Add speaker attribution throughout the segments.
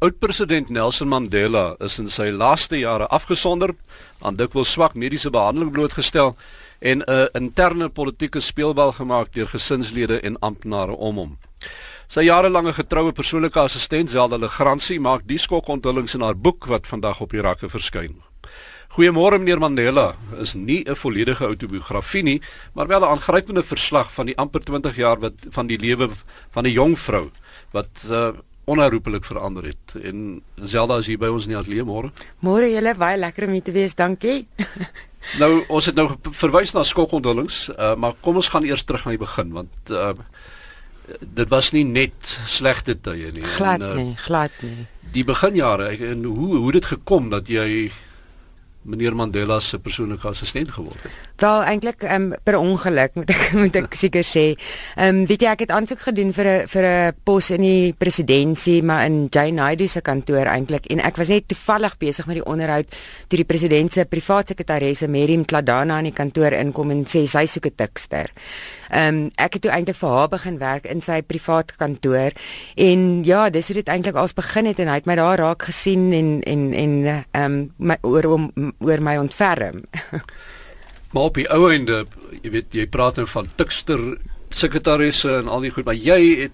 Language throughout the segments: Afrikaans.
Speaker 1: Oud-president Nelson Mandela is in sy laaste jare afgesonder, aan dikwels swak mediese behandeling blootgestel en 'n interne politieke speelbal gemaak deur gesinslede en amptenare om hom. Sy jarelange getroue persoonlike assistent Zelda Legrandsie maak die skokonthullings in haar boek wat vandag op die rakke verskyn. Goeiemôre meneer Mandela is nie 'n volledige outobiografie nie, maar wel 'n aangrypende verslag van die amper 20 jaar wat van die lewe van 'n jong vrou wat uh, onherroepelik verander het. En Zelda is hier by ons in die ateljee môre.
Speaker 2: Môre julle baie lekker om hier te wees. Dankie.
Speaker 1: nou ons het nou verwys na skokonthullings, uh, maar kom ons gaan eers terug na die begin want uh, dit was nie net slegte tye nie.
Speaker 2: Glad en, uh, nie, glad nie.
Speaker 1: Die beginjare en hoe hoe dit gekom dat jy meneer Mandela se persoonlike assistent geword het.
Speaker 2: Wel eintlik um, per ongeluk moet ek moet ek seker sê. Ehm um, weet jy ek het aansoek gedoen vir 'n vir 'n pos in die presidentskap maar in Jay Naidu se kantoor eintlik en ek was net toevallig besig met die onderhoud toe die president se privaat sekretaresse Mary Mkladana in die kantoor inkom en sê sy soek 'n tikster. Ehm um, ek het toe eintlik vir haar begin werk in sy privaat kantoor en ja, dis hoe dit eintlik als begin het en hy het my daar raak gesien en en en ehm um, oor om oor my ontferm.
Speaker 1: maar op die ou einde, jy weet jy praat nou van tikster sekretarisse en al die goed, maar jy het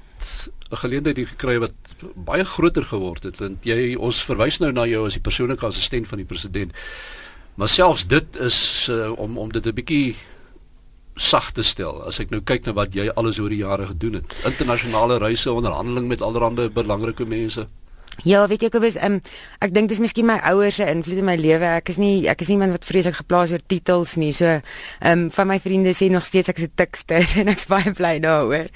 Speaker 1: 'n geleentheid gekry wat baie groter geword het want jy ons verwys nou na jou as die persoonlike assistent van die president. Maar selfs dit is uh, om om dit 'n bietjie sag te stel as ek nou kyk na wat jy alles oor die jare gedoen het. Internasionale reise onderhandeling met allerlei belangrike mense
Speaker 2: Ja, weet jy, ek was um, ek dink dis miskien my ouers se invloed in my lewe. Ek is nie ek is nie iemand wat vreeslik geplaas oor titels nie. So, ehm um, van my vriende sê nog steeds ek is 'n tikster en ek's baie bly daaroor.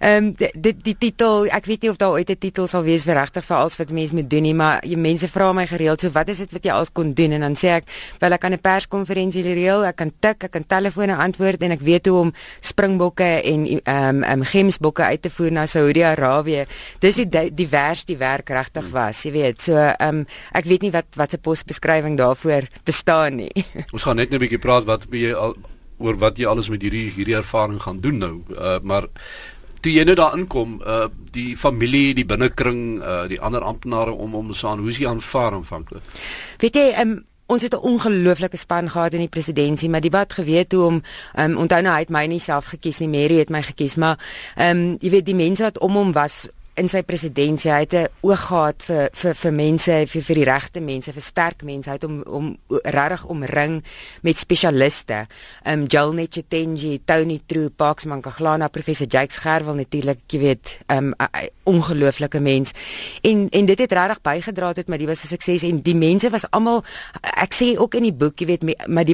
Speaker 2: Ehm um, dit die titel, ek weet nie of daar ooit 'n titel sal wees vir regtig vir alles wat mense moet doen nie, maar jy mense vra my gereeld, so wat is dit wat jy als kon doen en dan sê ek, wel ek kan 'n perskonferensie reël, ek kan tik, ek kan telefone antwoord en ek weet hoe om springbokke en ehm um, ehm um, gemsbokke uit te voer na Saudi-Arabië. Dis die divers die werk regtig besig was, jy weet. So ehm um, ek weet nie wat wat se posbeskrywing daarvoor bestaan nie.
Speaker 1: Ons gaan net 'n bietjie praat wat jy al oor wat jy alles met hierdie hierdie ervaring gaan doen nou. Uh maar toe jy nou daar inkom, uh die familie, die binnekring, uh die ander amptenare om om saan, hoe is jy aanvaar aanvanklik?
Speaker 2: Weet jy, ehm um, Ons het 'n ongelooflike span gehad in die presidentskap, maar die wat geweet hoe om um, onthou nou hy het my nie self gekies nie, Mary het my gekies, maar ehm um, jy weet die mense wat om hom was in sy presidentskap hy het 'n oog gehad vir vir vir mense vir vir die regte mense vir sterk mense. Hy het hom om regtig omring met spesialiste um Joel Netchenji Tony True Parks Mankaglana professor Jakes Gerwel natuurlik jy weet um ongelooflike mens. En en dit het regtig bygedra tot was 'n sukses en die mense was almal ek sê ook in die boek jy weet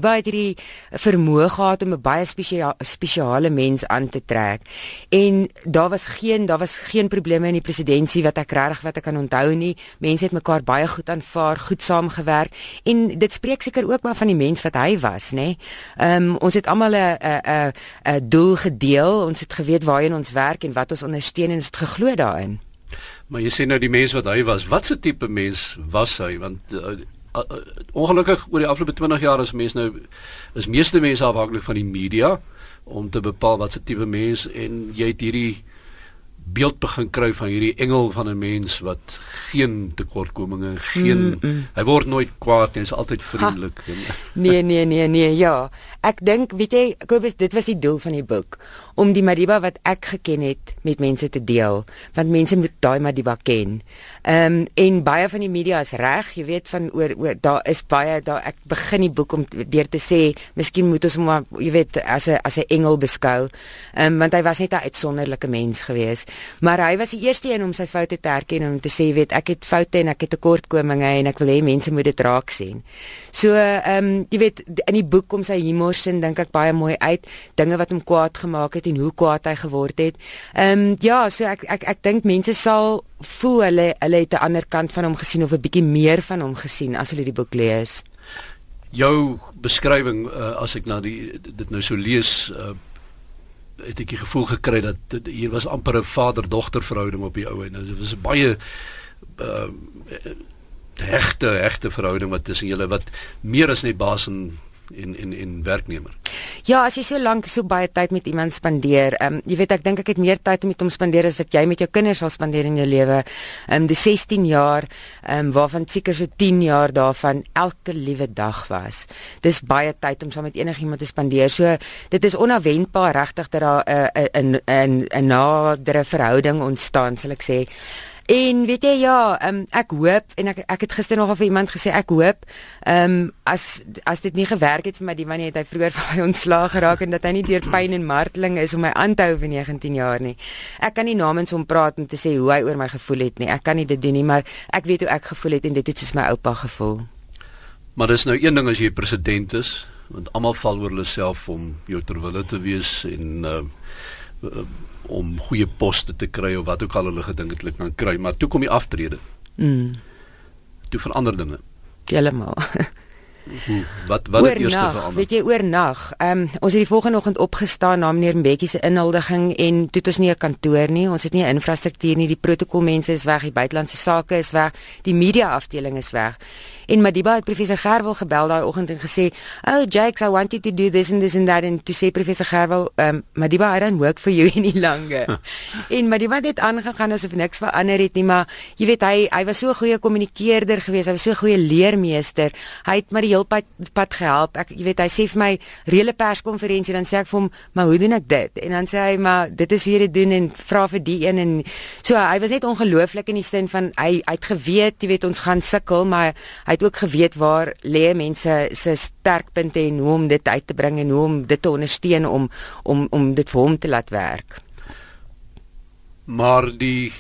Speaker 2: baie het hierdie vermoë gehad om 'n baie spesiale spesiale mens aan te trek. En daar was geen daar was geen probleme in die presidentskap wat ek regtig wat ek kan onthou nie. Mense het mekaar baie goed aanvaar, goed saamgewerk en dit spreek seker ook maar van die mens wat hy was, nê. Ehm um, ons het almal 'n 'n 'n doel gedeel. Ons het geweet waarheen ons werk en wat ons ondersteun en ons het geglo daarin.
Speaker 1: Maar jy sê nou die mens wat hy was, wat se tipe mens was hy? Want uh, uh, uh, ongelukkig oor die afgelope 20 jaar is mense nou is meeste mense afhanklik van die media om te bepaal wat se tipe mens en jy het hierdie beeld begin kry van hierdie engel van 'n mens wat geen tekortkominge, geen mm, mm. hy word nooit kwaad nie, hy's altyd vriendelik.
Speaker 2: nee, nee, nee, nee, ja. Ek dink, weet jy, Kobus, dit was die doel van die boek om die Madiba wat ek geken het met mense te deel, want mense moet daai Madiba ken. Ehm um, en baie van die media is reg, jy weet van oor, oor daar is baie daar ek begin die boek om deur te sê, miskien moet ons hom jy weet as 'n as 'n engel beskou. Ehm um, want hy was net 'n uitsonderlike mens geweest. Maar hy was die eerste een om sy foute te erken en om te sê, weet, ek het foute en ek het tekortkominge en ek wil hê mense moet dit raak sien. So, ehm um, jy weet, in die boek kom sy humor sin dink ek baie mooi uit, dinge wat hom kwaad gemaak het en hoe kwaad hy geword het. Ehm um, ja, so ek ek ek dink mense sal voel hulle hulle het 'n ander kant van hom gesien of 'n bietjie meer van hom gesien as hulle die boek lees.
Speaker 1: Jou beskrywing uh, as ek na die dit nou so lees uh, het ek die gevoel gekry dat hier was amper 'n vader-dogter verhouding op die ou en dit was baie uh hegte hegte verhouding wat tussen julle wat meer as net baas en en en en werknemer.
Speaker 2: Ja, as jy so lank so baie tyd met iemand spandeer, ehm um, jy weet ek dink ek het meer tyd met hom spandeer as wat jy met jou kinders sal spandeer in jou lewe. Ehm um, die 16 jaar, ehm um, waarvan seker so 10 jaar daarvan elke liewe dag was. Dis baie tyd om saam met enigiemand te spandeer. So dit is onverwendbaar regtig dat daar 'n 'n 'n 'n nadere verhouding ontstaan, sal ek sê. En weet jy ja, um, ek hoop en ek ek het gister nog vir iemand gesê ek hoop ehm um, as as dit nie gewerk het vir my die man het hy vroeër van my ontslaag geraak en dat hy nie deur pyn en marteling is om my aan te hou vir 19 jaar nie. Ek kan nie namens hom praat om te sê hoe hy oor my gevoel het nie. Ek kan nie dit doen nie, maar ek weet hoe ek gevoel het en dit het soos my oupa gevoel.
Speaker 1: Maar dis nou een ding as jy president is, want almal val oor hulle self om jou terwille te wees en uh, uh om goeie poste te kry of wat ook al hulle gedink het hulle kan kry, maar toe kom die aftrede.
Speaker 2: Mm.
Speaker 1: Toe verander dinge.
Speaker 2: Heeltemal.
Speaker 1: Hoe wat wat het eers verander?
Speaker 2: Weet jy oornag? Ehm um, ons het die volgende oggend opgestaan na meneer Mbekkie se inhuldiging en toe het ons nie 'n kantoor nie, ons het nie 'n infrastruktuur nie, die protokolmense is weg, die buitelandse sake is weg, die media afdeling is weg. En Madiba het professor Gerwel gebel daai oggend en gesê, "Oh Jakes, I want you to do this and this and that." En toe sê professor Gerwel, um, "Madiba, I don't work for you any longer." en Madiba het dit aangegaan asof niks verander het nie, maar jy weet hy hy was so 'n goeie kommunikeerder geweest, hy was so 'n goeie leermeester. Hy het my die hele pad, pad gehelp. Ek jy weet hy sê vir my reële perskonferensie dan sê ek vir hom, "Maar hoe doen ek dit?" En dan sê hy, "Maar dit is hoe jy dit doen en vra vir die een en so hy was net ongelooflik in die sin van hy hy het geweet, jy weet ons gaan sukkel, maar hy het ook geweet waar lê mense se sterkpunte en hoe om dit uit te bring en hoe om dit te ondersteun om om om dit vir hom te laat werk.
Speaker 1: Maar die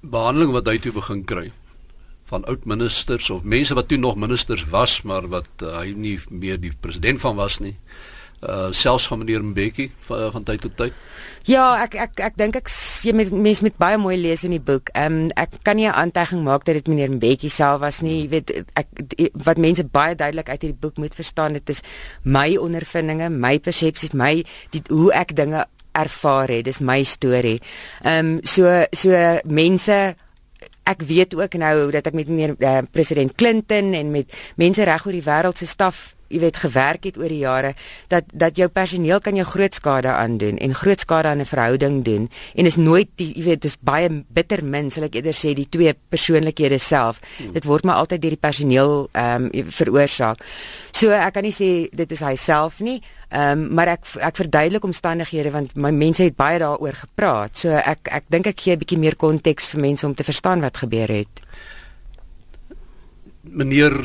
Speaker 1: behandeling wat hy toe begin kry van oud ministers of mense wat toe nog ministers was maar wat uh, hy nie meer die president van was nie. Uh selfs van meneer Mbeki van, van tyd tot tyd.
Speaker 2: Ja, ek ek ek dink ek jy met mense met baie mooi lees in die boek. Ehm um, ek kan nie 'n aantekening maak dat dit meneer Mbeki self was nie. Jy weet ek wat mense baie duidelik uit hierdie boek moet verstaan, dit is my ondervindinge, my persepsies, my die, hoe ek dinge ervaar het. Dis my storie. Ehm um, so so mense Ek weet ook nou dat ek met meneer uh, president Clinton en met mense reg oor die wêreld se staf jy weet gewerk het oor die jare dat dat jou personeel kan jou groot skade aandoen en groot skade aan 'n verhouding doen. En is nooit die jy weet dis baie bitter min sal ek eerder sê die twee persoonlikhede self. Hmm. dit word maar altyd deur die personeel ehm um, veroorsaak. So ek kan nie sê dit is hy self nie ehm um, maar ek ek verduidelik omstandighede want my mense het baie daaroor gepraat. So ek ek dink ek gee 'n bietjie meer konteks vir mense om te verstaan wat gebeur het.
Speaker 1: Meneer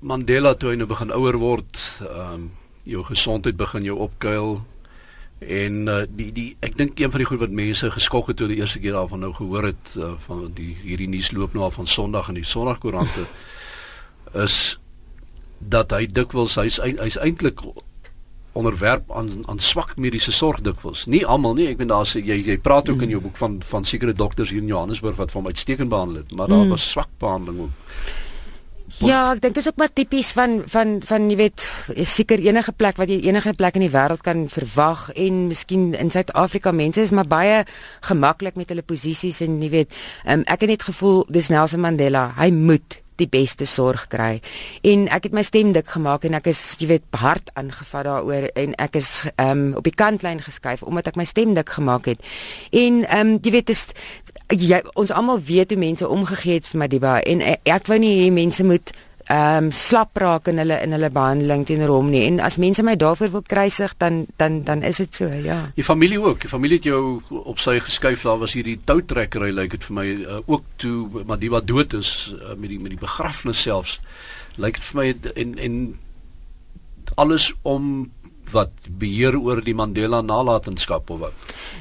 Speaker 1: Mandela toe hy nou begin ouer word, ehm um, jou gesondheid begin jou opkuil en uh, die die ek dink een van die goed wat mense geskok het toe die eerste keer daarvan nou gehoor het uh, van die hierdie nuus loop nou al van Sondag in die Sondagkoerante is dat hy dikwels hy's hy's eintlik onderwerp aan aan swak mediese sorg dikwels. Nie almal nie. Ek weet daar's jy jy praat ook mm. in jou boek van van sekere dokters hier in Johannesburg wat van uitstekend behandel het, maar daar mm. was swak behandeling ook.
Speaker 2: Ja, ek dink dit is ook maar tipies van van van jy weet seker enige plek wat jy enige plek in die wêreld kan verwag en miskien in Suid-Afrika mense is maar baie gemaklik met hulle posisies en jy weet um, ek het net gevoel dis Nelson Mandela, hy moet die beste sorg kry. En ek het my stem dik gemaak en ek is jy weet hard aangevat daaroor en ek is um, op die kantlyn geskuif omdat ek my stem dik gemaak het. En ehm um, jy weet dis jy ons almal weet hoe mense omgegee het vir Madiba en eh, ek wou nie hê mense moet ehm um, slap raak in hulle in hulle behandeling teenoor hom nie. En as mense my daarvoor wil kruisig dan dan dan is dit so ja.
Speaker 1: Die familie ook, die familie het jou op sy geskuif. Daar was hierdie toutrekkery lyk like dit vir my uh, ook toe Madiba dood is uh, met die met die begrafnis selfs. Lyk dit vir my en en alles om wat beheer oor die Mandela nalatenskap of wat?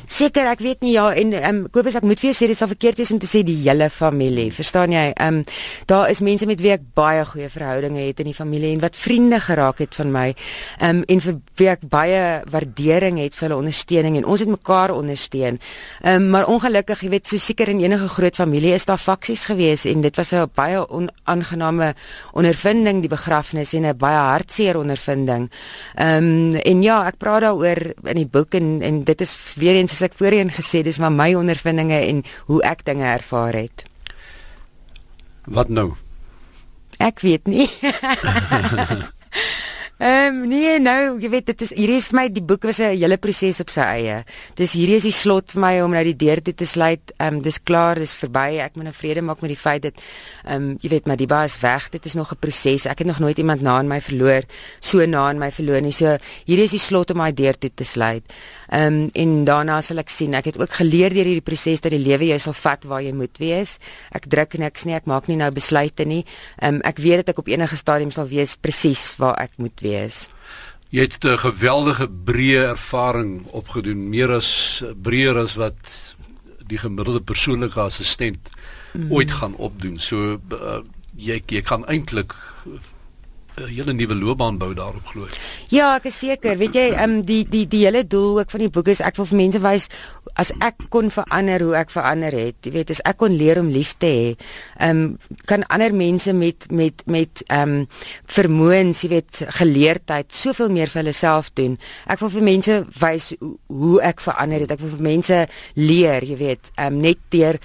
Speaker 2: Seker, ek weet nie ja en ehm um, Kobus ek moet vir jou sê dit sal verkeerd wees om te sê die hele familie, verstaan jy? Ehm um, daar is mense met wie ek baie goeie verhoudinge het in die familie en wat vriende geraak het van my. Ehm um, en vir wie ek baie waardering het vir hulle ondersteuning en ons het mekaar ondersteun. Ehm um, maar ongelukkig, jy weet, so seker in enige groot familie is daar faksies gewees en dit was 'n baie onaangename ondervinding die begrafnis en 'n baie hartseer ondervinding. Ehm um, en ja, ek praat daaroor in die boek en en dit is weer eens soos ek voorheen gesê, dis maar my ondervindinge en hoe ek dinge ervaar het.
Speaker 1: Wat nou?
Speaker 2: Ek weet nie. Ehm um, nee, nou, jy weet dit is hierdie is vir my die boek was 'n hele proses op sy eie. Dis hierdie is die slot vir my om nou die deur toe te sluit. Ehm um, dis klaar, dis verby. Ek moet nou vrede maak met die feit dat ehm um, jy weet Madiba is weg. Dit is nog 'n proses. Ek het nog nooit iemand na in my verloor, so na in my verloor nie. So hierdie is die slot om my deur toe te sluit. Ehm um, en daarna sal ek sien. Ek het ook geleer deur hierdie proses dat die lewe jou sal vat waar jy moet wees. Ek druk niks nie. Ek maak nie nou besluite nie. Ehm um, ek weet dat ek op enige stadium sal weet presies waar ek moet wees.
Speaker 1: Jy het 'n geweldige breë ervaring opgedoen, meer as breër as wat die gemiddelde persoonlike assistent mm. ooit gaan opdoen. So uh, jy jy kan eintlik 'n hele nuwe loopbaan bou daarop glo ek.
Speaker 2: Ja, ek is seker. Weet jy, ehm um, die die die hele doel ook van die boek is ek wil vir mense wys as ek kon verander hoe ek verander het. Jy weet, as ek kon leer om lief te hê, ehm um, kan ander mense met met met ehm um, vermoëns, jy weet, geleerdheid soveel meer vir hulle self doen. Ek wil vir mense wys hoe ek verander het. Ek wil vir mense leer, jy weet, ehm um, net deur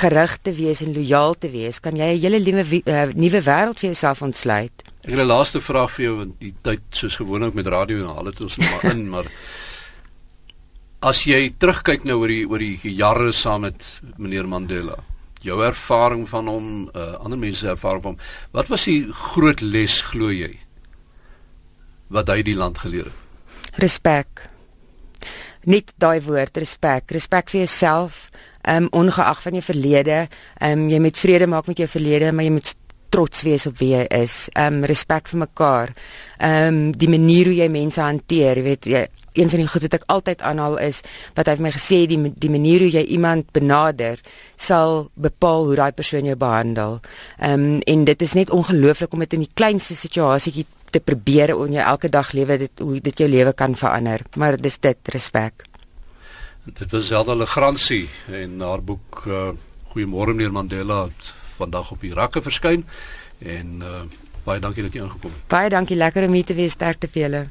Speaker 2: gerig te wees en lojaal te wees, kan jy 'n hele nuwe uh, nuwe wêreld vir jouself ontsluit.
Speaker 1: Ek het 'n laaste vraag vir jou want die tyd soos gewoonlik met radio en al het ons nou maar in, maar as jy terugkyk nou oor die oor die jare saam met meneer Mandela, jou ervaring van hom, uh, ander mense ervaring van hom, wat was die groot les glo jy wat hy die land geleer het?
Speaker 2: Respek. Net daai woord, respek. Respek vir jouself, ehm um, ongeag van jou verlede, ehm um, jy moet vrede maak met jou verlede, maar jy moet trots wees op wie jy is. Ehm um, respek vir mekaar. Ehm um, die manier hoe jy mense hanteer, jy weet jy een van die goed wat ek altyd aanhaal is wat hy vir my gesê die die manier hoe jy iemand benader sal bepaal hoe daai persoon jou behandel. Ehm um, en dit is net ongelooflik om dit in die kleinste situasietjie te probeer om jou elke dag lewe dit hoe dit jou lewe kan verander. Maar dis dit respek.
Speaker 1: Dit was Zelda Legrandsie en haar boek uh, Goeiemôre meneer Mandela het vandag op die rakke verskyn en uh, baie dankie dat jy ingekom het.
Speaker 2: Baie dankie, lekker om hier te wees, sterkte vir julle.